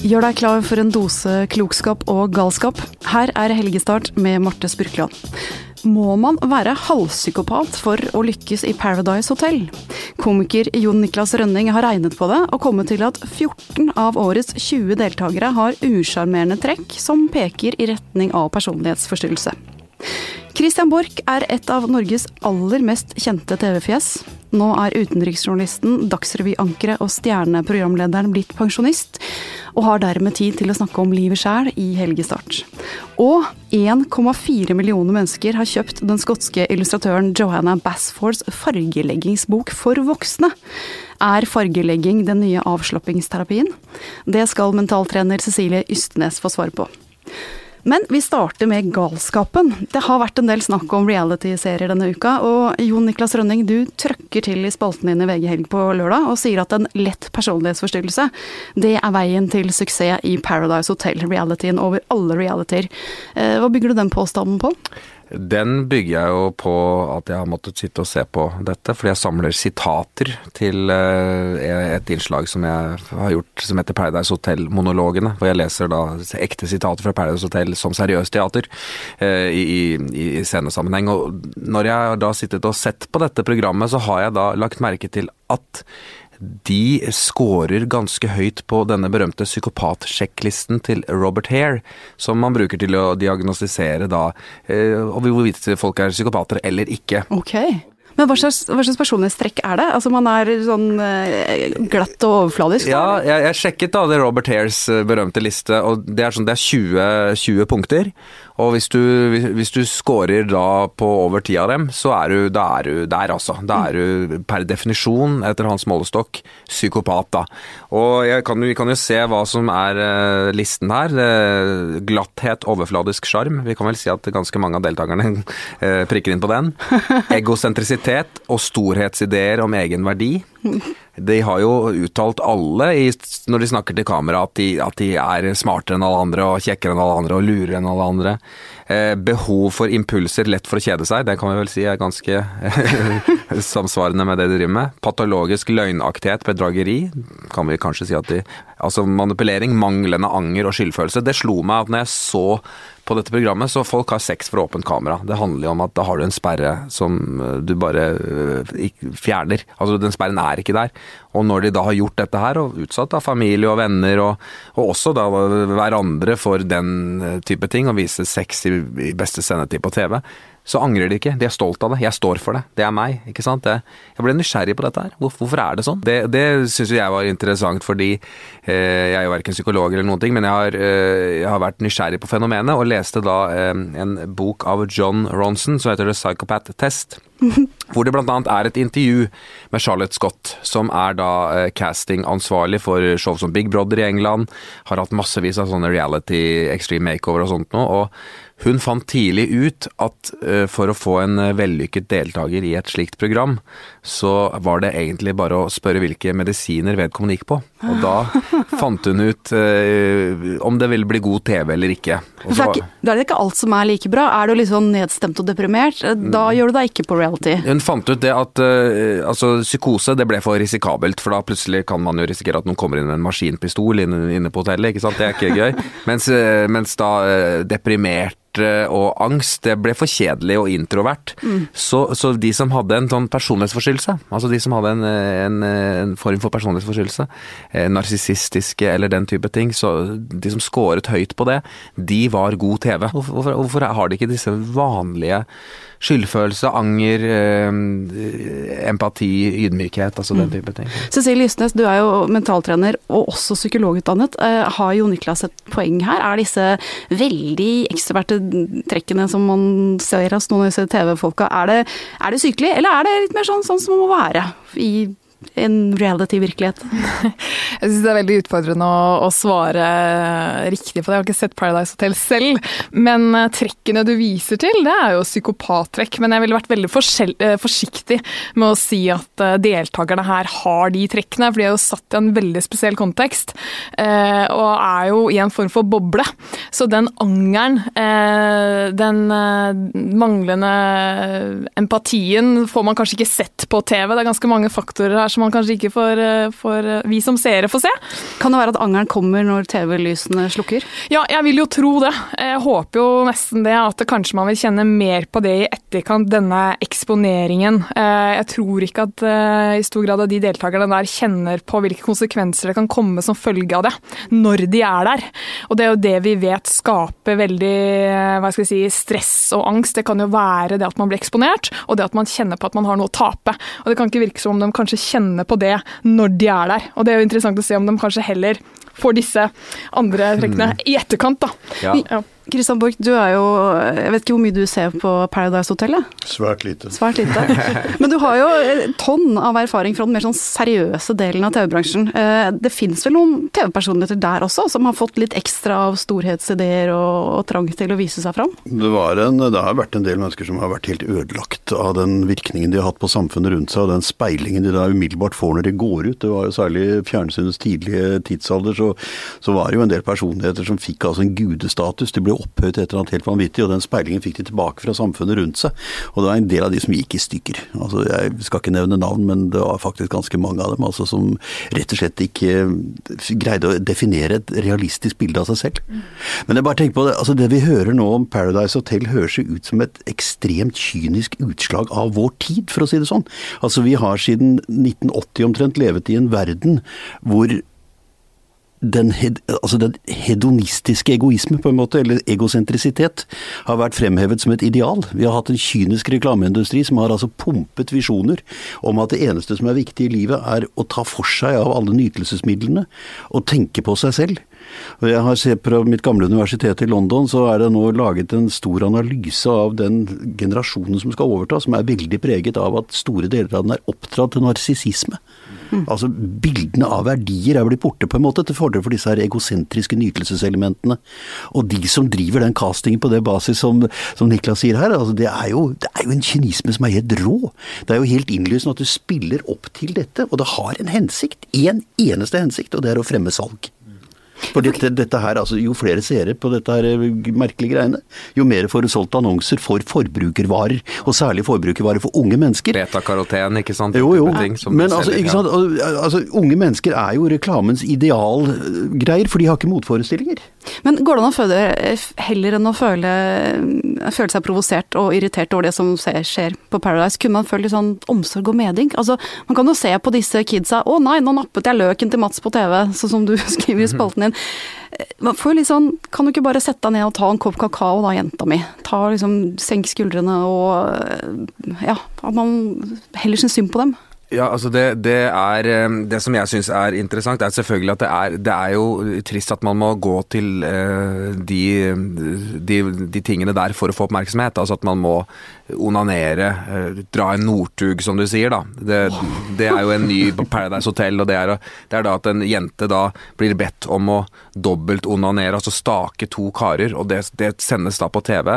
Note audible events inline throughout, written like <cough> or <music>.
Gjør deg klar for en dose klokskap og galskap. Her er Helgestart med Marte Spurkland. Må man være halvpsykopat for å lykkes i Paradise Hotel? Komiker Jon Niklas Rønning har regnet på det, og kommet til at 14 av årets 20 deltakere har usjarmerende trekk som peker i retning av personlighetsforstyrrelse. Christian Borch er et av Norges aller mest kjente TV-fjes. Nå er utenriksjournalisten, Dagsrevy-ankeret og stjerneprogramlederen blitt pensjonist, og har dermed tid til å snakke om livet sjæl i helgestart. Og 1,4 millioner mennesker har kjøpt den skotske illustratøren Johanna Basfords fargeleggingsbok for voksne. Er fargelegging den nye avslappingsterapien? Det skal mentaltrener Cecilie Ystnes få svar på. Men vi starter med galskapen. Det har vært en del snakk om reality-serier denne uka, og Jon Niklas Rønning, du trøkker til i spalten din i VG Helg på lørdag og sier at en lett personlighetsforstyrrelse, det er veien til suksess i Paradise Hotel-realityen over alle realityer. Eh, hva bygger du den påstanden på? Den bygger jeg jo på at jeg har måttet sitte og se på dette, fordi jeg samler sitater til eh, et innslag som jeg har gjort som heter Paradise Hotel-monologene. Hvor jeg leser da ekte sitater fra Paradise Hotel som seriøst teater eh, i, i, i scenesammenheng. Og når jeg har da sittet og sett på dette programmet, så har jeg da lagt merke til at de scorer ganske høyt på denne berømte psykopatsjekklisten til Robert Hare, som man bruker til å diagnostisere da eh, hvorvidt folk er psykopater eller ikke. Okay. Men hva slags, hva slags personlighetstrekk er det? Altså Man er sånn eh, glatt og overfladisk? Ja, jeg, jeg, sjekket da det Robert Hares eh, berømte liste, og det er sånn det er 20, 20 punkter. Og hvis du, hvis du scorer da på over ti av dem, så er du, da er du der, altså. Da er du per definisjon, etter hans målestokk, psykopat, da. Og kan, vi kan jo se hva som er uh, listen her. Uh, glatthet, overfladisk sjarm. Vi kan vel si at ganske mange av deltakerne uh, <laughs> prikker inn på den. <laughs> Egosentrisitet og storhetsideer om egen verdi. De har jo uttalt alle i, når de snakker til kamera at de, at de, er smartere enn alle andre og kjekkere enn alle andre og lurere enn alle andre. Eh, behov for impulser, lett for å kjede seg, det kan vi vel si er ganske <laughs> samsvarende med det de driver med. Patologisk løgnaktighet, bedrageri, kan vi kanskje si at de Altså manipulering, manglende anger og skyldfølelse. Det slo meg at når jeg så på dette programmet, så folk har sex for åpent kamera. Det handler jo om at da har du en sperre som eh, du bare eh, fjerner. Altså den sperren er ikke der. Og når de da har gjort dette her, og utsatt av familie og venner, og, og også da hverandre for den eh, type ting, og vise sex i, i beste sendetid på TV, så angrer de ikke. De er stolt av det. Jeg står for det. Det er meg. ikke sant? Det, jeg ble nysgjerrig på dette her. Hvorfor er det sånn? Det, det syns jeg var interessant fordi eh, jeg er jo verken psykolog eller noen ting, men jeg har, eh, jeg har vært nysgjerrig på fenomenet og leste da eh, en bok av John Ronson som heter The Psychopath Test. <laughs> hvor det bl.a. er et intervju med Charlotte Scott, som er da eh, castingansvarlig for show som Big Brother i England. Har hatt massevis av sånne reality extreme makeover og sånt nå. og hun fant tidlig ut at uh, for å få en uh, vellykket deltaker i et slikt program, så var det egentlig bare å spørre hvilke medisiner vedkommende gikk på. Og da <laughs> fant hun ut eh, om det ville bli god TV eller ikke. Så, da er det ikke alt som er like bra. Er du litt sånn nedstemt og deprimert, da mm. gjør du deg ikke på reality. Hun fant ut det at altså, psykose det ble for risikabelt, for da plutselig kan man jo risikere at noen kommer inn med en maskinpistol inne, inne på hotellet, ikke sant. Det er ikke gøy. <laughs> Mens, mens da deprimert og angst, det ble for kjedelig og introvert. Mm. Så, så, de som hadde en sånn personlighetsforstyrrelse, altså de som hadde en, en, en form for personlighetsforstyrrelse, eh, narsissistiske eller den type ting, så de som scoret høyt på det, de var god TV. Hvorfor, hvorfor har de ikke disse vanlige skyldfølelse, anger, eh, empati, ydmykhet, altså den mm. type ting. Cecilie Ystnes, du er jo mentaltrener og også psykologutdannet. Eh, har Jo Niklas et poeng her? Er disse veldig ekstroverte trekkene som man ser hos noen av disse TV-folka, er, er, det sykelig, eller er det litt mer sånn, sånn som det må være i en reality-virkelighet? <laughs> Jeg syns det er veldig utfordrende å, å, svare riktig på det. Jeg har ikke sett Paradise Hotel selv. Men eh, trekkene du viser til, det er jo psykopattrekk. Men jeg ville vært veldig eh, forsiktig med å si at eh, deltakerne her har de trekkene, for de er jo satt i en veldig spesiell kontekst. Og er jo i en form for boble. Så den angeren, den manglende empatien, får man kanskje ikke sett på TV. Det er ganske mange faktorer her der som man kanskje ikke får, eh, får eh, vi som seere får se. Kan det være at angeren kommer når TV-lysene slukker? Ja, jeg vil jo tro det. Jeg håper jo nesten det, at kanskje man vil kjenne mer på det i etterkant, denne eksponeringen. Eh, jeg tror ikke at i stor grad av de deltakerne der kjenner på hvilke konsekvenser det kan komme som følge av det, når de er der. Og det er jo det vi vet skaper veldig hva skal jeg si, stress og angst. Det kan jo være det at man blir eksponert, og det at man kjenner på at man har noe å tape. Og det kan ikke virke som om de kanskje kjenner på det når de er der. Og det er jo interessant å se om de kanskje heller får disse andre trekkene mm. i etterkant, da. Ja. ja. Kristian Borch, du er jo Jeg vet ikke hvor mye du ser på Paradise Hotel? Svært lite. Svært lite. <laughs> Men du har jo tonn av erfaring fra den mer sånn seriøse delen av TV-bransjen. Eh, det fins vel noen TV-personligheter der også, som har fått litt ekstra av storhetsideer og, og trang til å vise seg fram? Det, en, det, har vært en del mennesker som har vært helt ødelagt av den virkningen de har hatt på samfunnet rundt seg, og den speilingen de da umiddelbart får når de går ut. Det var jo særlig fjernsynets tidlige tidsalder, så, så var det jo en del personligheter som fikk altså en gudestatus. De ble opphøyt et eller annet helt vanvittig, og den speilingen fikk de tilbake fra samfunnet rundt seg. Og det var en del av de som gikk i stykker. Altså, Jeg skal ikke nevne navn, men det var faktisk ganske mange av dem altså, som rett og slett ikke eh, greide å definere et realistisk bilde av seg selv. Men jeg bare tenker på det, altså det vi hører nå om Paradise Hotel høres jo ut som et ekstremt kynisk utslag av vår tid, for å si det sånn. Altså Vi har siden 1980 omtrent levet i en verden hvor den, altså den, hedonistiske egoisme, på en måte, eller egosentrisitet, har vært fremhevet som et ideal. Vi har hatt en kynisk reklameindustri som har altså pumpet visjoner om at det eneste som er viktig i livet, er å ta for seg av alle nytelsesmidlene og tenke på seg selv. Og jeg har sett På mitt gamle universitet i London så er det nå laget en stor analyse av den generasjonen som skal overta, som er veldig preget av at store deler av den er oppdratt til narsissisme. Mm. Altså Bildene av verdier er blitt borte, på en måte, til fordel for disse her egosentriske nytelseselementene. Og de som driver den castingen på det basis som, som Niklas sier her, altså det, er jo, det er jo en kynisme som er helt rå. Det er jo helt innlysende at du spiller opp til dette, og det har en hensikt. Én en eneste hensikt, og det er å fremme salg. For dette, dette her, altså, Jo flere seere på dette her eh, merkelige greiene, jo mer får du solgt annonser for forbrukervarer. Og særlig forbrukervarer for unge mennesker. Betakaroten, ikke sant? Jo, jo. Ting, Men altså, ikke sant? Altså, unge mennesker er jo reklamens idealgreier, for de har ikke motforestillinger. Men går det an å føle heller enn å føle, føle seg provosert og irritert over det som skjer på Paradise, kunne man følt litt sånn omsorg og meding? Altså, man kan jo se på disse kidsa 'Å nei, nå nappet jeg løken til Mats på TV', sånn som du <laughs> skriver i spalten din. Man får jo litt sånn Kan du ikke bare sette deg ned og ta en kopp kakao da, jenta mi? Ta liksom, Senk skuldrene og Ja, at man heller syns synd på dem. Ja, altså det, det, er eh, Det som jeg syns er interessant, er selvfølgelig at det er, det er jo trist at man må gå til uh, de, de, de, tingene der for å få oppmerksomhet. Altså at man må onanere, uh, dra en Northug, som du sier, da. Det, det, er jo en ny <laughs> Paradise Hotel, og det er, det er, da at en jente da blir bedt om å dobbelt-onanere, altså stake to karer, og det, sendes da på TV.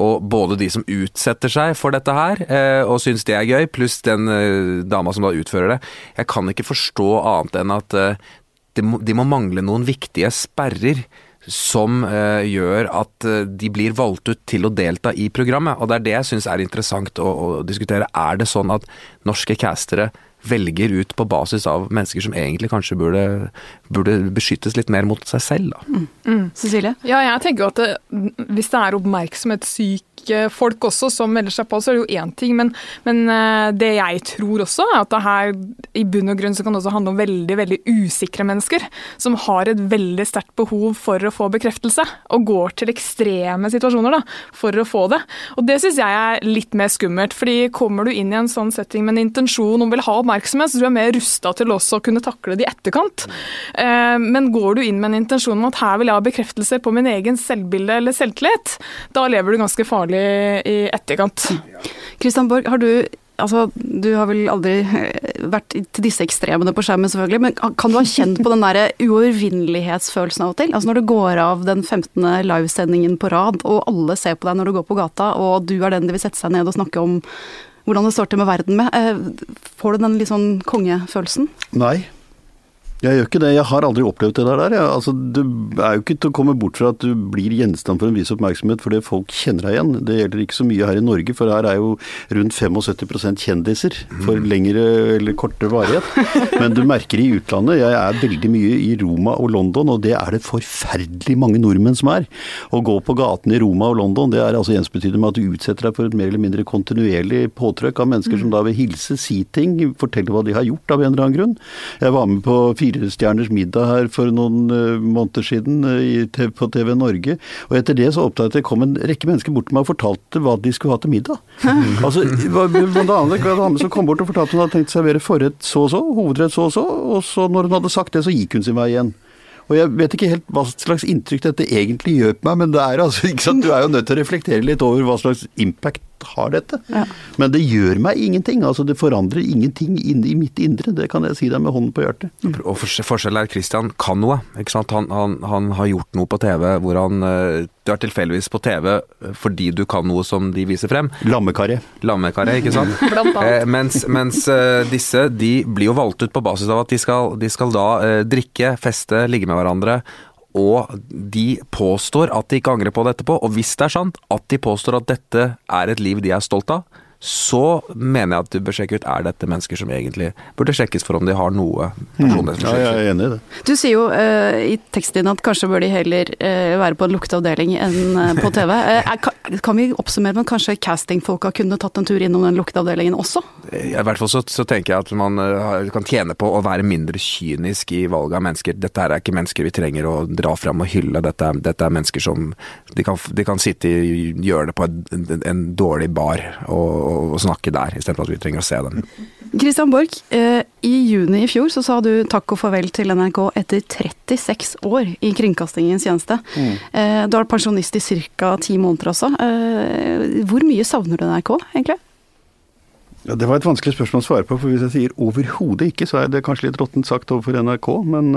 Og både de som utsetter seg for dette her, og syns det er gøy, pluss den dama som som da utfører det. Jeg kan ikke forstå annet enn at eh, de må, mangle noen viktige sperrer som uh, gjør at uh, de blir valgt ut til å delta i programmet. Og Det er det jeg syns er interessant å, å, diskutere. Er det sånn at norske castere velger ut på basis av mennesker som egentlig kanskje burde, burde beskyttes litt mer mot seg selv. Da. Mm. Mm. Cecilie? Ja, jeg tenker jo at det, hvis det er oppmerksomhetssyke folk også som melder seg på, så er det jo én ting. Men, men, eh, det jeg tror også, er at det her i bunn og grunn så kan det også handle om veldig veldig usikre mennesker. Som har et veldig sterkt behov for å få bekreftelse, og går til ekstreme situasjoner da, for å få det. Og det syns jeg er litt mer skummelt. fordi kommer du inn i en sånn setting med en intensjon om å vil ha oppmerksomhet, så du er mer rusta til også å kunne takle det i etterkant. Eh, men går du inn med en intensjon om at her vil jeg ha bekreftelse på min egen selvbilde eller selvtillit, da lever du ganske farlig i etterkant. Kristian Borg, har du Altså, du har vel aldri eh, vært til disse ekstremene på skjermen, selvfølgelig, men kan du ha kjent på den der uovervinnelighetsfølelsen av og til? Altså når du går av den 15. livesendingen på rad, og alle ser på deg når du går på gata, og du er den de vil sette seg ned og snakke om hvordan det står til med verden med. Eh, får du den litt sånn kongefølelsen? Nei. Jeg gjør ikke det. Jeg har aldri opplevd det der. Jeg, altså, det er jo ikke til å komme bort fra at du blir gjenstand for en viss oppmerksomhet fordi folk kjenner deg igjen. Det gjelder ikke så mye her i Norge, for her er jo rundt 75% kjendiser for lengre eller kortere varighet. Men du merker i utlandet. Jeg er veldig mye i Roma og London, og det er det forferdelig mange nordmenn som er. Å gå på gaten i Roma og London, det er altså ensbetydende med at du utsetter deg for et mer eller mindre kontinuerlig påtrykk av mennesker som da vil hilse, si ting, fortelle hva de har gjort av en eller annen grunn. Jeg var med på firestjerners middag her for noen uh, måneder siden uh, på TV Norge. Og etter det så oppdaget jeg det kom en rekke mennesker bort til meg og fortalte hva de skulle ha til middag. <laughs> altså, Blant annet en dame som kom bort og fortalte hun hadde tenkt å servere forrett så og så, hovedrett så og så, og så når hun hadde sagt det, så gikk hun sin vei igjen. Og jeg vet ikke helt hva slags inntrykk dette egentlig gjør på meg, men det er altså, ikke sant? du er jo nødt til å reflektere litt over hva slags impact har dette. Ja. Men det gjør meg ingenting. altså Det forandrer ingenting inn i mitt indre. Det kan jeg si deg med hånden på hjertet. Og Forskjellen er at Christian kan noe. ikke sant? Han, han, han har gjort noe på TV hvor han eh, Du er tilfeldigvis på TV fordi du kan noe som de viser frem. Lammekarre. Lammekarre, ikke sant? eh, mens, mens uh, disse de blir jo valgt ut på basis av at de skal, de skal da eh, drikke, feste, ligge med hverandre og de påstår at de ikke angrer på det etterpå. Og hvis det er sant at de påstår at dette er et liv de er stolt av, så mener jeg at du bør sjekke ut er dette mennesker som egentlig burde sjekkes for om de har noe personlighetsforskjeller. Ja, jeg er enig i det. Du sier jo uh, i teksten din at kanskje bør de heller uh, være på en lukteavdeling enn uh, på TV. <laughs> Kan, kan, vi oppsummere med at kanskje castingfolka kunne tatt en tur innom den lukteavdelingen også? I hvert fall så, så tenker jeg at man kan tjene på å være mindre kynisk i valget av mennesker. Dette her er ikke mennesker vi trenger å dra fram og hylle. Dette er, dette er mennesker som de kan, de kan sitte i hjørnet på en, en, en dårlig bar. og og, snakke der, istedenfor at vi trenger å se dem. Christian Borch, eh, i juni i fjor så sa du takk og farvel til NRK etter 36 år i kringkastingens tjeneste. Mm. Eh, du er pensjonist i ca. ti måneder også. Eh, hvor mye savner du NRK, egentlig? Ja, Det var et vanskelig spørsmål å svare på, for hvis jeg sier overhodet ikke, så er det kanskje litt råttent sagt overfor NRK. Men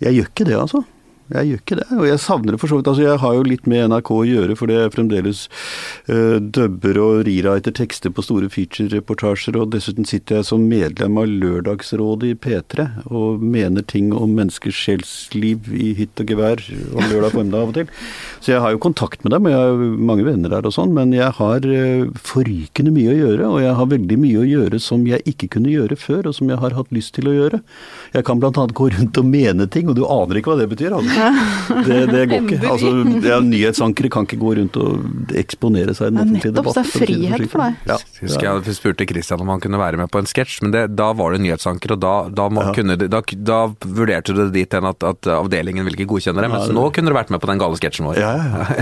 jeg gjør ikke det, altså. Jeg gjør ikke det, og jeg savner det for så vidt. Altså, jeg har jo litt med NRK å gjøre, fordi jeg fremdeles uh, dubber og rewriter tekster på store feature-reportasjer, og dessuten sitter jeg som medlem av Lørdagsrådet i P3 og mener ting om menneskers sjelsliv i hytt og gevær om <laughs> lørdag formiddag av og til. Så jeg har jo kontakt med dem, og jeg har mange venner der og sånn, men jeg har uh, forrykende mye å gjøre, og jeg har veldig mye å gjøre som jeg ikke kunne gjøre før, og som jeg har hatt lyst til å gjøre. Jeg kan bl.a. gå rundt og mene ting, og du aner ikke hva det betyr. Altså. <laughs> Det, det går ikke. Altså, ja, nyhetsankere kan ikke gå rundt og eksponere seg i den offentlige debatt. Nettopp, det er frihet for deg. Ja, Husker jeg spurte Christian om han kunne være med på en sketsj, men det, da var det nyhetsanker, og da, da, må, ja. kunne, da, da vurderte du det dit hen at, at, avdelingen ville ikke godkjenne det, mens ja, nå kunne du vært med på den gale sketsjen vår. Ja,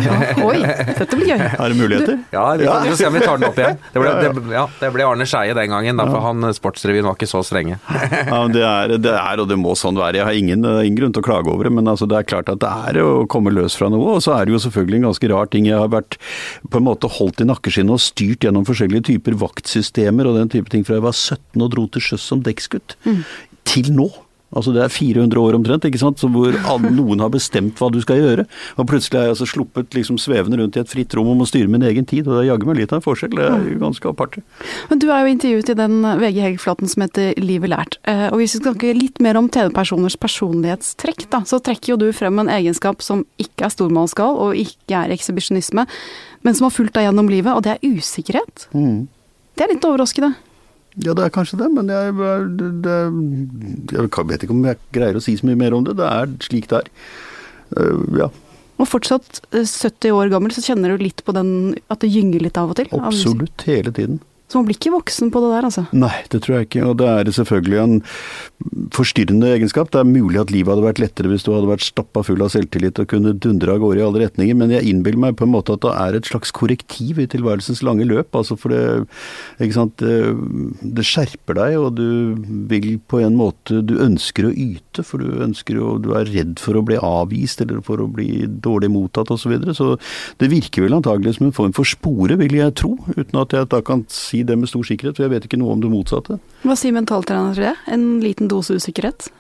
ja, <laughs> Oi, dette blir gøy. <laughs> Er det muligheter? Du, ja, vi får se om vi tar den opp igjen. Det ble, det, det ble Arne Skeie den gangen, da, for han Sportsrevyen var ikke så strenge. ja, det er, det er, og det må sånn være. Jeg har ingen, ingen grunn til å klage over det, men altså, det er klart at det er å komme løs fra noe. Og så er det jo selvfølgelig en ganske rar ting. Jeg har vært på en måte holdt i nakkeskinnet og styrt gjennom forskjellige typer vaktsystemer og den type ting fra jeg var 17 og dro til sjøs som dekksgutt, mm. til nå. Altså Det er 400 år omtrent, ikke sant, så hvor noen har bestemt hva du skal gjøre. Og plutselig er jeg altså sluppet liksom svevende rundt i et fritt rom om å styre min egen tid. Og det er jaggu meg litt av en forskjell. Det er ganske aparte. Men du er jo intervjuet i den VG Hegg-flaten som heter Livet lært. Eh, og hvis vi skal snakke litt mer om TV-personers personlighetstrekk, da, så trekker jo du frem en egenskap som ikke er stormannsgal og ikke er ekshibisjonisme, men som har fulgt deg gjennom livet, og det er usikkerhet. Mm. Det er litt overraskende. Ja, det er kanskje det, men jeg, det, jeg, vet ikke om jeg greier å si så mye mer om det. Det er slik det er. Uh, ja. Og fortsatt 70 eh, år gammel, så kjenner du litt på den at det gynger litt av og til? Absolutt, hele tiden. Så man blir ikke voksen på det der, altså? Nei, det tror jeg ikke. Og det er selvfølgelig en forstyrrende egenskap. Det er mulig at livet hadde vært lettere hvis du hadde vært stappa full av selvtillit og kunne dundre av gårde i alle retninger, men jeg innbiller meg på en måte at det er et slags korrektiv i tilværelsens lange løp. Altså for det, ikke sant, det skjerper deg, og du vil på en måte Du ønsker å yte, for du ønsker å Du er redd for å bli avvist eller for å bli dårlig mottatt osv. Så, videre. så det virker vel antagelig som en form for spore, vil jeg tro, uten at jeg da kan si det med stor sikkerhet, for jeg vet ikke noe om det motsatte. Hva sier mentaltreneren til det? En liten dose usikkerhet?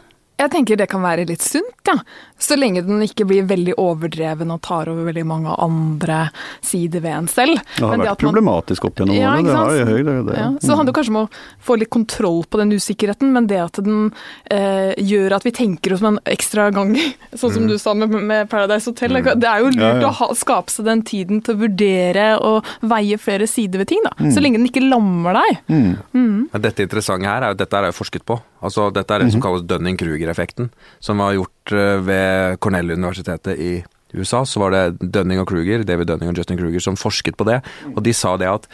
Jeg tenker det kan være litt sunt, ja. Så lenge den ikke blir veldig overdreven og tar over veldig mange andre sider ved en selv. Det har Men vært at man- problematisk opp gjennom Ja, årene. Det har jo høy, det, det. Ja, så det handler kanskje om å få litt kontroll på den usikkerheten, men det at den eh, gjør at vi tenker oss om en ekstra gang, <laughs> sånn som du sa med, med Paradise Hotel, det er jo lurt Ja, ja. å ha, skape seg den tiden til å vurdere og veie flere sider ved ting, da. Mm. Så lenge den ikke lammer deg. Men dette interessante her er jo dette er jo forsket på. Altså, dette er det som kalles Dunning-Kruger-effekten, som var gjort eh, ved Cornell-universitetet i USA. Så var det Dunning og Kruger, David Dunning og Justin Kruger som forsket på det, og de sa det at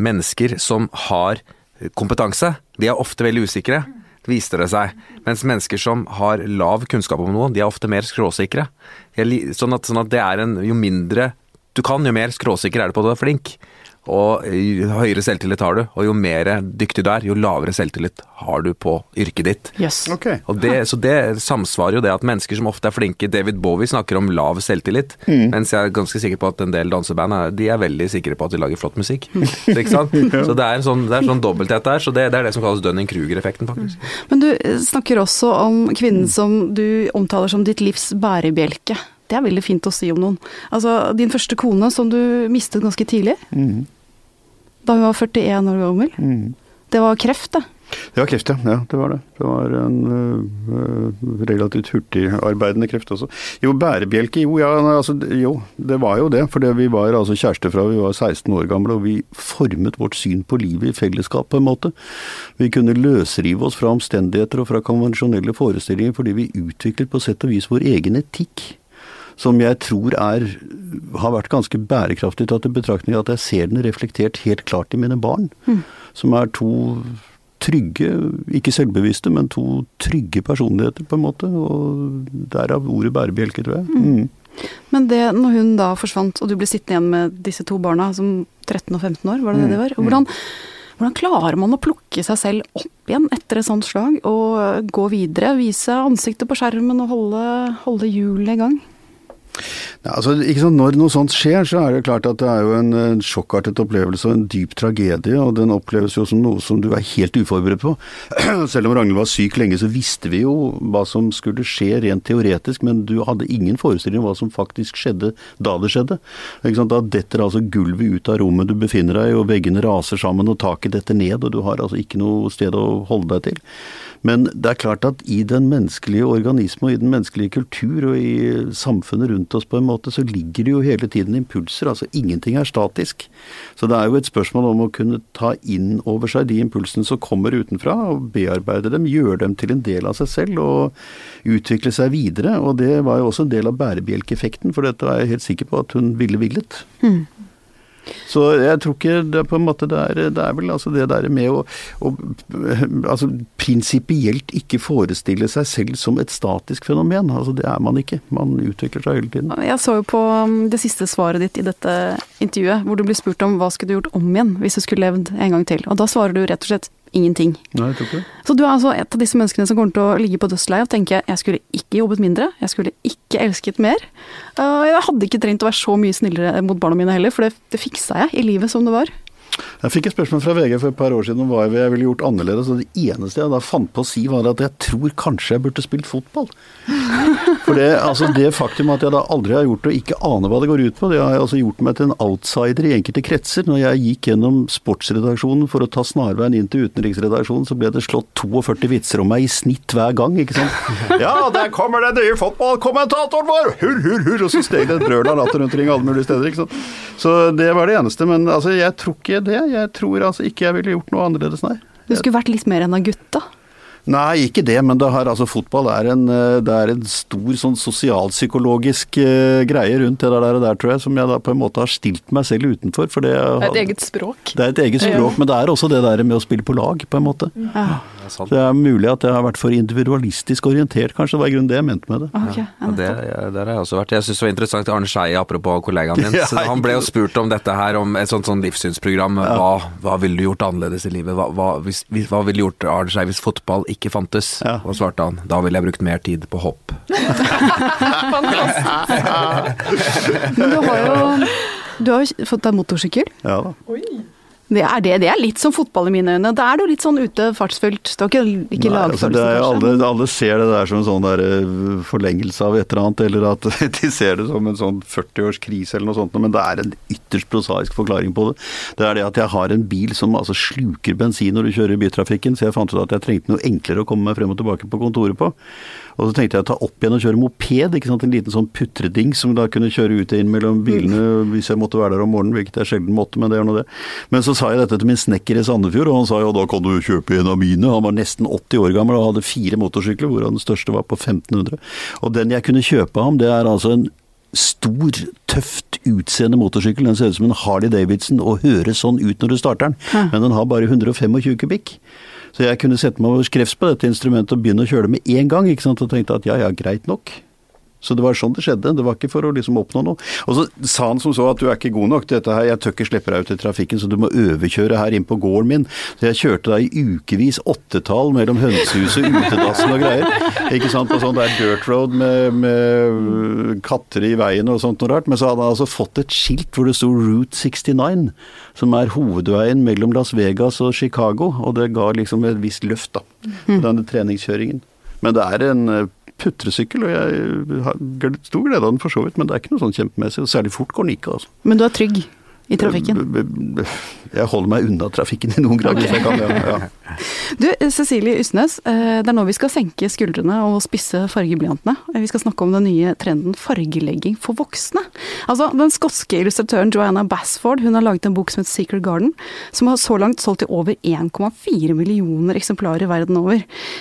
mennesker som har kompetanse, de er ofte veldig usikre. Viste det seg. Mens mennesker som har lav kunnskap om noe, de er ofte mer skråsikre. Sånn at, sånn at det er en Jo mindre du kan, jo mer skråsikker er du på at du er flink. Og jo høyere selvtillit har du, og jo mer dyktig du er, jo lavere selvtillit har du på yrket ditt. Yes. Okay. Og det, så det samsvarer jo det at mennesker som ofte er flinke David Bowie snakker om lav selvtillit, mens jeg er ganske sikker på at en del danseband er, de er veldig sikre på at de lager flott musikk. Så, <laughs> ikke sant? <laughs> så det er en sånn, det er sånn dobbelthet der, så det, det er det som kalles Dunning-Kruger-effekten, faktisk. Men du eh, snakker også om kvinnen som du omtaler som ditt livs bærebjelke. Det er veldig fint å si om noen. Altså, din første kone som du mistet ganske tidlig, Mm. da hun var 41 år gammel. Mm. Det var kreft, det. Det var kreft, ja. ja. Det var det. Det var en uh, relativt hurtigarbeidende kreft også. Jo, bærebjelke, jo, ja, altså, jo, det var jo det. For vi var altså kjærester fra vi var 16 år gamle, og vi formet vårt syn på livet i fellesskap på en måte. Vi kunne løsrive oss fra omstendigheter og fra konvensjonelle forestillinger fordi vi utviklet på sett og vis vår egen etikk. Som jeg tror er, har vært ganske bærekraftig tatt i betraktning at jeg ser den reflektert helt klart i mine barn. Som er to trygge, ikke selvbevisste, men to trygge personligheter, på en måte. Og derav ordet bærebjelke, tror jeg. Mm. Men det, når hun da forsvant, og du ble sittende igjen med disse to barna som 13 og 15 år, var det det de var? Og Hvordan, hvordan klarer man å plukke seg selv opp igjen etter et sånt slag, og gå videre, vise ansiktet på skjermen og holde, holde hjulene i gang? Ja, altså, sant? Når noe sånt skjer, så er det klart at det er jo en, en sjokkartet opplevelse og en dyp tragedie, og den oppleves jo som noe som du er helt uforberedt på. <clears throat> Selv om Ragnhild var syk lenge, så visste vi jo hva som skulle skje rent teoretisk, men du hadde ingen forestilling om hva som faktisk skjedde da det skjedde. Ikke sant? Da detter altså gulvet ut av rommet du befinner deg i, og veggene raser sammen, og taket detter ned, og du har altså ikke noe sted å holde deg til. Men det er klart at i den menneskelige organisme og i den menneskelige kultur og i samfunnet rundt oss på en måte, så ligger det jo hele tiden impulser. Altså ingenting er statisk. Så det er jo et spørsmål om å kunne ta inn over seg de impulsene som kommer utenfra, og bearbeide dem, gjøre dem til en del av seg selv og utvikle seg videre. Og det var jo også en del av bærebjelkeeffekten, for dette er jeg helt sikker på at hun ville villet. Så jeg tror ikke det er på en måte det er, det er vel altså det der med å, å altså prinsipielt ikke forestille seg selv som et statisk fenomen. Altså det er man ikke. Man utvikler seg hele tiden. Jeg så jo på um, det siste svaret ditt i dette intervjuet, hvor du blir spurt om hva skulle du gjort om igjen hvis du skulle levd en gang til. Og da svarer du rett og slett ingenting. Nei, jeg tror ikke. Så du er altså et av disse menneskene som kommer til å ligge på dødsleiet og tenke jeg skulle ikke jobbet mindre, jeg skulle ikke elsket mer. Jeg hadde ikke trengt å være så mye snillere mot barna mine heller, for det, det fiksa jeg i livet som det var. Jeg fikk et spørsmål fra VG for et par år siden om hva jeg ville gjort annerledes. og Det eneste jeg da fant på å si, var at jeg tror kanskje jeg burde spilt fotball. <laughs> For det, altså det faktum at jeg da aldri har gjort det og ikke aner hva det går ut på, det har jeg altså gjort meg til en outsider i enkelte kretser. Når jeg gikk gjennom sportsredaksjonen for å ta snarveien inn til utenriksredaksjonen, så ble det slått 42 vitser om meg i snitt hver gang, ikke sant. <laughs> Ja, der kommer den nye fotballkommentatoren vår! Hurr, hurr, hurr! Og så steg det et brøl av latter rundt omkring alle mulige steder, ikke sant. Så det var det eneste. Men altså, jeg tror ikke det. Jeg tror altså ikke jeg ville gjort noe annerledes, nei. Du skulle vært litt mer enn av gutta. Nei, ikke det, men det har, altså, fotball er en, eh, det er en stor sånn sosialpsykologisk uh, greie rundt det der, der, tror jeg, som jeg da på en måte har stilt meg selv utenfor. For det, Det er et eget språk. det er et eget språk, men det er også det der med å spille på lag, på en måte. Ja, sant. Det er mulig at jeg har vært for individualistisk orientert, kanskje. Det var i grunnen det jeg mente med det. Okay, Ja, det, der har jeg også vært. Jeg syns det var interessant Arne Skeie, apropos kollegaen din. <laughs> Ja, så han ble jo spurt om dette her, om et sånt, sånt livssynsprogram. Hva, hva ville du gjort annerledes i livet? Hva, hva, hvis, hva ville gjort Arne Skeie hvis fotball ikke fantes? Ja. Og svarte han da ville jeg brukt mer tid på hopp. <laughs> Fantastisk. <laughs> Men du har jo du har jo fått deg motorsykkel. Ja da. Det er, det, det er litt som fotball i mine øyne. Da er du litt sånn ute fartsfullt. Du har ikke, ikke Nei, altså, det er, alle, alle ser det der som en sånn der eh, forlengelse av et eller annet, eller at <laughs> de ser det som en sånn 40-årskrise eller noe sånt, men det er en ytterst prosaisk forklaring på det. Det er det at jeg har en bil som altså sluker bensin når du kjører i bytrafikken, så jeg fant ut at jeg trengte noe enklere å komme meg frem og tilbake på kontoret på. Og så tenkte jeg å ta opp igjen og kjøre moped, ikke sant? en liten sånn putreding som da kunne kjøre ut og inn mellom bilene hvis jeg måtte være der om morgenen, hvilket jeg sjelden måtte, men det gjør nå det. Men så sa jeg dette til min snekker i Sandefjord, og han sa ja, da kan du kjøpe en av mine. Han var nesten 80 år gammel og hadde fire motorsykler, hvorav den største var på 1500. Og den jeg kunne kjøpe av ham, det er altså en stor, tøft utseende motorsykkel. Den ser ut som en Harley Davidson og høres sånn ut når du starter den, men den har bare 125 kubikk. Så jeg kunne sette meg over skrevs på dette instrumentet og begynne å kjøre det med en gang, ikke sant, og tenkte at ja, ja, greit nok. Så det var sånn det skjedde, det var ikke for å liksom oppnå noe. Og så sa han som så at du er ikke god nok til dette her, jeg tør ikke slippe deg ut i trafikken, så du må overkjøre her inn på gården min. Så jeg kjørte da i ukevis åttetall mellom hønsehuset, utedassen og greier. Ikke sant, på sånn der dirt road med, med katter i veien og sånt noe rart. Men så hadde han altså fått et skilt hvor det sto Route 69, som er hovedveien mellom Las Vegas og Chicago, og det ga liksom et visst løft da, på denne treningskjøringen. Men det er en eh, putresykkel, og jeg har stor glede av den for så vidt, men det er ikke noe sånn kjempemessig. Særlig fort går den ikke, altså. Men du er trygg i trafikken. Jeg holder meg unna trafikken i noen grad hvis jeg kan. Ja. Ja. <laughs> Du, Cecilie Ysnes, eh, det er nå vi skal senke skuldrene og spisse fargeblyantene. Eh, Vi skal snakke om den nye trenden fargelegging for voksne. Altså, Den skotske illustratøren Joanna Basford hun har laget en bok som heter Secret Garden, som har så langt solgt i over 1,4 millioner eksemplarer verden over.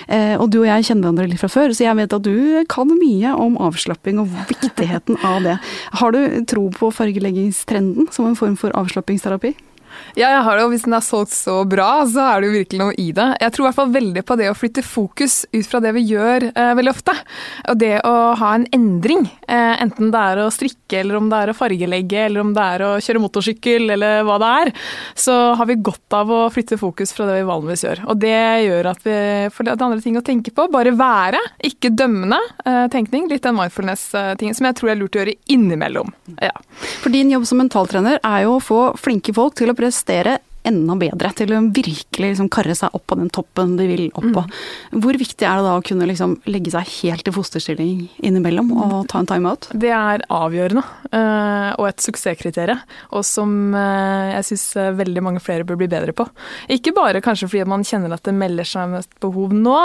Eh, Og du og jeg kjenner hverandre litt fra før, så jeg vet at du kan mye om avslapping og viktigheten av det. Har du tro på fargeleggingstrenden som en form for avslappingsterapi? Ja, jeg har det, og hvis den er solgt så bra, så er det jo virkelig noe i det. Jeg tror i hvert fall veldig på det å flytte fokus ut fra det vi gjør eh, veldig ofte. Og det å ha en endring, eh, enten det er å strikke, eller om det er å fargelegge, eller om det er å kjøre motorsykkel, eller hva det er, så har vi godt av å flytte fokus fra det vi vanligvis gjør. Og det gjør at vi får litt andre ting å tenke på. Bare være, ikke dømmende eh, tenkning. Litt den mindfulness-tingen som jeg tror er lurt å gjøre innimellom. Ja. For din jobb som mentaltrener er jo å få flinke folk til å Estera enda bedre, til å virkelig liksom karre seg opp på den toppen de vil opp på. Hvor viktig er det da å kunne liksom legge seg helt i fosterstilling innimellom og ta en timeout? Det er avgjørende, eh, og et suksesskriterium, og som eh, jeg syns veldig mange flere bør bli bedre på. Ikke bare kanskje fordi man kjenner at det melder seg mest behov nå,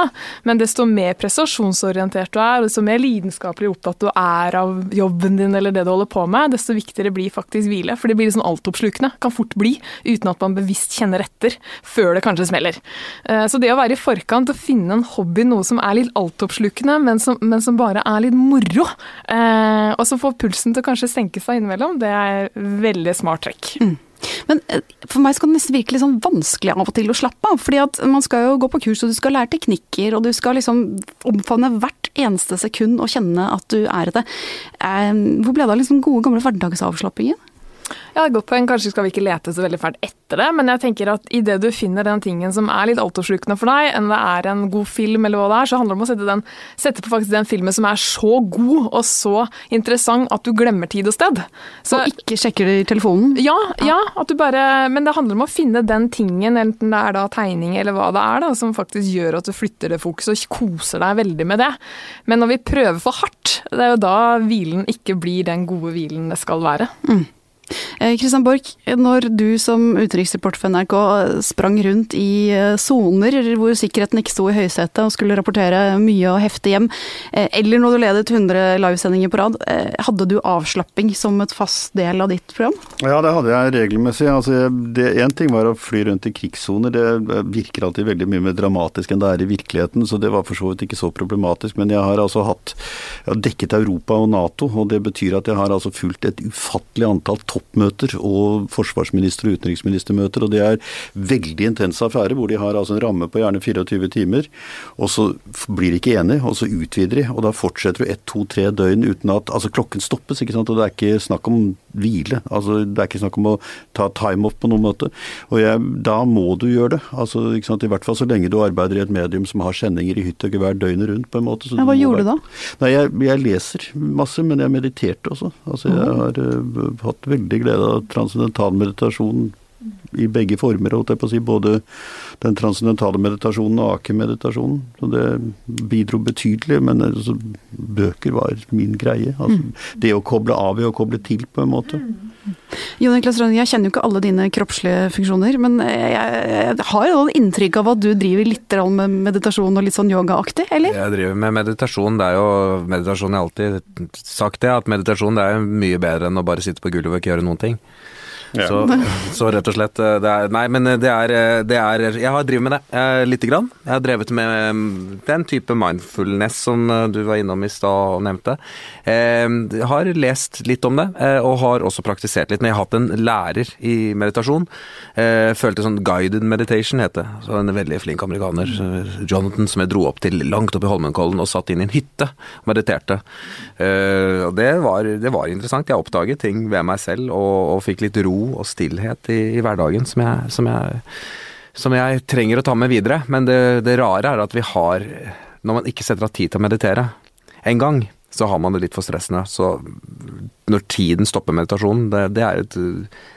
men desto mer prestasjonsorientert du er, og desto mer lidenskapelig opptatt du er av jobben din eller det du holder på med, desto viktigere blir faktisk hvile. For det blir liksom altoppslukende, kan fort bli, uten at man bevisst kjenner etter før det kanskje smeller. Eh, Så det å være i forkant og finne en hobby, noe som er litt altoppslukende, men som, men som bare er litt moro, eh, og som får pulsen til å kanskje senke seg innimellom, det er veldig smart trekk. Men eh, for meg skal det nesten virke litt sånn vanskelig av og til å slappe av. fordi at man skal jo gå på kurs, og du skal lære teknikker, og du skal liksom omfavne hvert eneste sekund og kjenne at du er det. Hvor ble det av liksom gode, gamle hverdagsavslappingen? Ja, godt poeng. Kanskje skal vi ikke lete så veldig fælt etter det, men jeg tenker at idet du finner den tingen som er litt altoppslukende for deg, enn det er en god film eller hva det er, så handler det om å sette, den, sette på faktisk den filmen som er så god og så interessant at du glemmer tid og sted. Så Og ikke sjekker det i telefonen? ja, ja, at du bare Men det handler om å finne den tingen, enten det er da tegning eller hva det er, da, som faktisk gjør at du flytter det fokuset og koser deg veldig med det. Men når vi prøver for hardt, det er jo da hvilen ikke blir den gode hvilen det skal være. Eh, Christian Borch, når du som utenriksreporter for NRK sprang rundt i eh, soner hvor sikkerheten ikke sto i høysetet og skulle rapportere mye og heftig hjem, eh, eller når du ledet 100 livesendinger på rad, eh, hadde du avslapping som et fast del av ditt program? Ja, det hadde jeg regelmessig. Altså, ting var å fly rundt i krigssoner, det virker alltid veldig mye mer dramatisk enn det er i virkeligheten, så det var for så vidt ikke så problematisk. Men jeg har altså hatt jeg har dekket Europa og Nato, og det betyr at jeg har altså fulgt et ufattelig antall toppmøter og forsvarsminister- og utenriksministermøter, og det er veldig intense affærer hvor de har altså en ramme på gjerne 24 timer, og så blir de ikke enige, og så utvider de, og da fortsetter du ett, to, tre døgn uten at Altså, klokken stoppes, ikke sant, og det er ikke snakk om hvile. Altså, det er ikke snakk om å ta time off på noen måte. Og jeg, da må du gjøre det. Altså, ikke sant, I hvert fall så lenge du arbeider i et medium som har sendinger i hytt og gevær døgnet rundt, på en måte. Ja, hva du gjorde du da? Nei, jeg, jeg leser masse, men jeg mediterte også. Altså, jeg har uh, hatt veldig glede av transcendental meditasjon i begge former, holdt jeg på å si. Både den transcendentale meditasjonen og ake-meditasjonen. Så det bidro betydelig, men altså, bøker var min greie. Altså, mm. Det å koble av ved å koble til, på en måte. Jon Niklas Rønning, jeg kjenner jo ikke alle dine kroppslige funksjoner, men jeg, jeg har jo inntrykk av at du driver litt med meditasjon og litt sånn yogaaktig, eller? Jeg driver med meditasjon. Det er jo meditasjon jeg har alltid sagt det, at meditasjon det er mye bedre enn å bare sitte på gulvet og ikke gjøre noen ting. Ja. Så, så, rett og slett eh, er, Nei, men det er, eh, det er, Jeg har drevet med det eh, lite grann. Jeg har drevet med mm, den type mindfulness som du var innom i stad og nevnte. Jeg har lest litt om det, og har også praktisert litt. Men jeg har hatt en lærer i meditasjon. Jeg følte sånn guided meditation, het det. Så en veldig flink amerikaner, Jonathan, som jeg dro opp til langt opp i Holmenkollen og satt inn i en hytte og mediterte. Det var, det var interessant. Jeg oppdaget ting ved meg selv og, og fikk litt ro og stillhet i, i hverdagen som jeg, som, jeg, som jeg, trenger å ta med videre. Men det, det rare er at vi har Når man ikke setter av tid til å meditere en gang, så har man det litt for stressende. Så når tiden stopper meditasjonen, det, det, er et,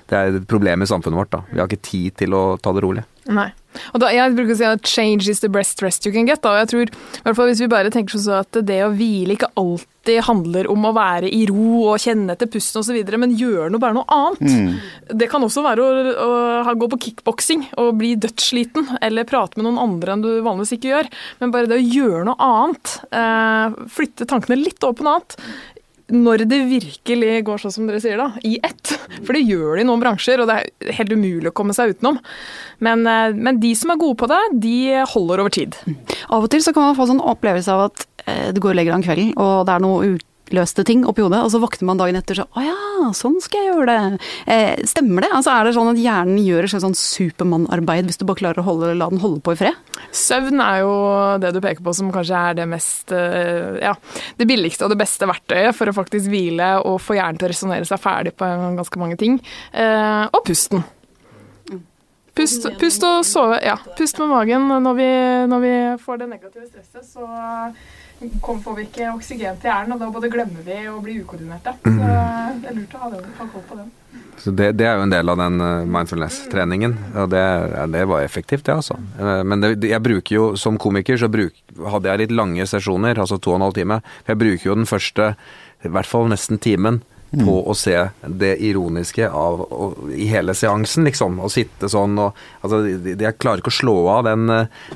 det, er et, problem i samfunnet vårt. da. Vi har ikke tid til å ta det rolig. Nei. Og da, jeg bruker å si at 'change is the best rest you can get'. Da. Og jeg tror, i hvert fall Hvis vi bare tenker sånn at det å hvile ikke alltid handler om å være i ro og kjenne etter pusten osv., men gjøre noe, bare noe annet. Mm. Det kan også være å, å, å gå på kickboksing og bli dødssliten, eller prate med noen andre enn du vanligvis ikke gjør. Men bare det å gjøre noe annet, eh, flytte tankene litt over på noe annet, når det virkelig går sånn som dere sier, da, i ett. For det gjør det i noen bransjer, og det er helt umulig å komme seg utenom. Men, eh, men de som er gode på det, de holder over tid. Av og til så kan man få sånn opplevelse av at eh, du går og legger deg om kvelden, og det er noe ut løste ting oppi hodet, og så våkner man dagen etter så Å ja, sånn skal jeg gjøre det. Eh, stemmer det? Altså Er det sånn at hjernen gjør et slags sånn supermannarbeid hvis du bare klarer å holde, la den holde på i fred? Søvn er jo det du peker på som kanskje er det mest eh, Ja, det billigste og det beste verktøyet for å faktisk hvile og få hjernen til å resonnere seg ferdig på ganske mange ting. Eh, og pusten. Pust, pust, og sove. Ja, pust med magen når vi, når vi får det negative stresset, så får vi ikke oksygen til hjernen, og da både glemmer vi og blir ukoordinerte. Så mm. det er lurt å ha, den, ha koll på den. Så det, det, er jo en del av den eh, mindfulness-treningen, og det, det, var effektivt, det altså. Eh, men det, jeg bruker jo, som komiker, så bruk, hadde jeg litt lange sesjoner, altså to og en halv time. Jeg bruker jo den første, i hvert fall nesten timen, på mm. å se det ironiske av, og, i hele seansen, liksom. Å sitte sånn og Altså, jeg klarer ikke å slå av den,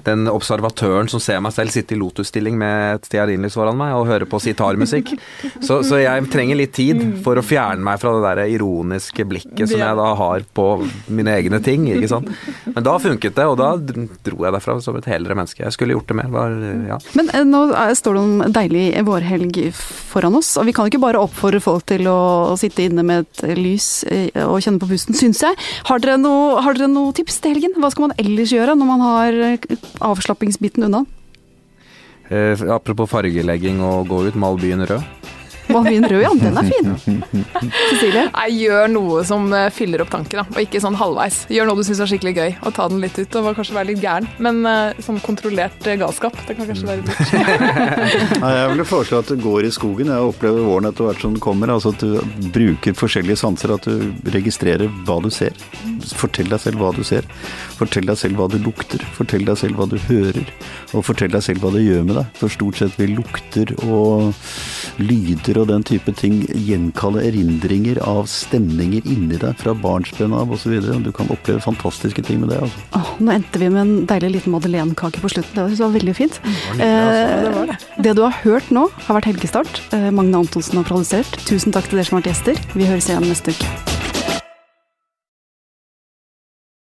den observatøren som ser meg selv sitte i lotusstilling med et stearinlys foran meg og høre på sitarmusikk. <laughs> Så, så, jeg trenger litt tid for å fjerne meg fra det der ironiske blikket som jeg da har på mine egne ting, ikke sant. Men da funket det, og da dro jeg derfra som et helere menneske. Jeg skulle gjort det mer. Var, ja. Men eh, nå står det en deilig vårhelg foran oss, og vi kan ikke bare oppfordre folk til å å sitte inne med et lys eh, og kjenne på pusten, <laughs> syns jeg. Har dere noe, noe tips til helgen? Hva skal man ellers gjøre når man har eh, avslappingsbiten unna? Eh, apropos fargelegging og gå ut, mal byen rød. Malvin rød, ja. Den er fin. Cecilie? Nei, gjør noe som eh, fyller opp tanken, da. Og ikke sånn halvveis. Gjør noe du syns er skikkelig gøy, og ta den litt ut. Og kanskje være litt gæren. Men uh, sånn kontrollert uh, galskap, det kan kanskje være lurt. <laughs> Nei, jeg ville foreslå at du går i skogen. Jeg opplever våren etter hvert som den kommer. Altså at du bruker forskjellige sanser. At du registrerer hva du ser. Fortell deg selv hva du ser. Fortell deg selv hva du lukter. Fortell deg selv hva du hører. Og fortell deg selv hva det gjør med deg. For stort sett vi lukter og lyder og den type ting gjenkalle erindringer av stemninger inni deg fra barnsben av osv. Du kan oppleve fantastiske ting med det. Altså. Åh, nå endte vi med en deilig liten madeleinekake på slutten. Det var veldig fint. Det, altså. det, det. det, du har hørt nå, har vært Helgestart. Eh, Magne Antonsen har produsert. Tusen takk til dere som har vært gjester. Vi høres igjen neste uke.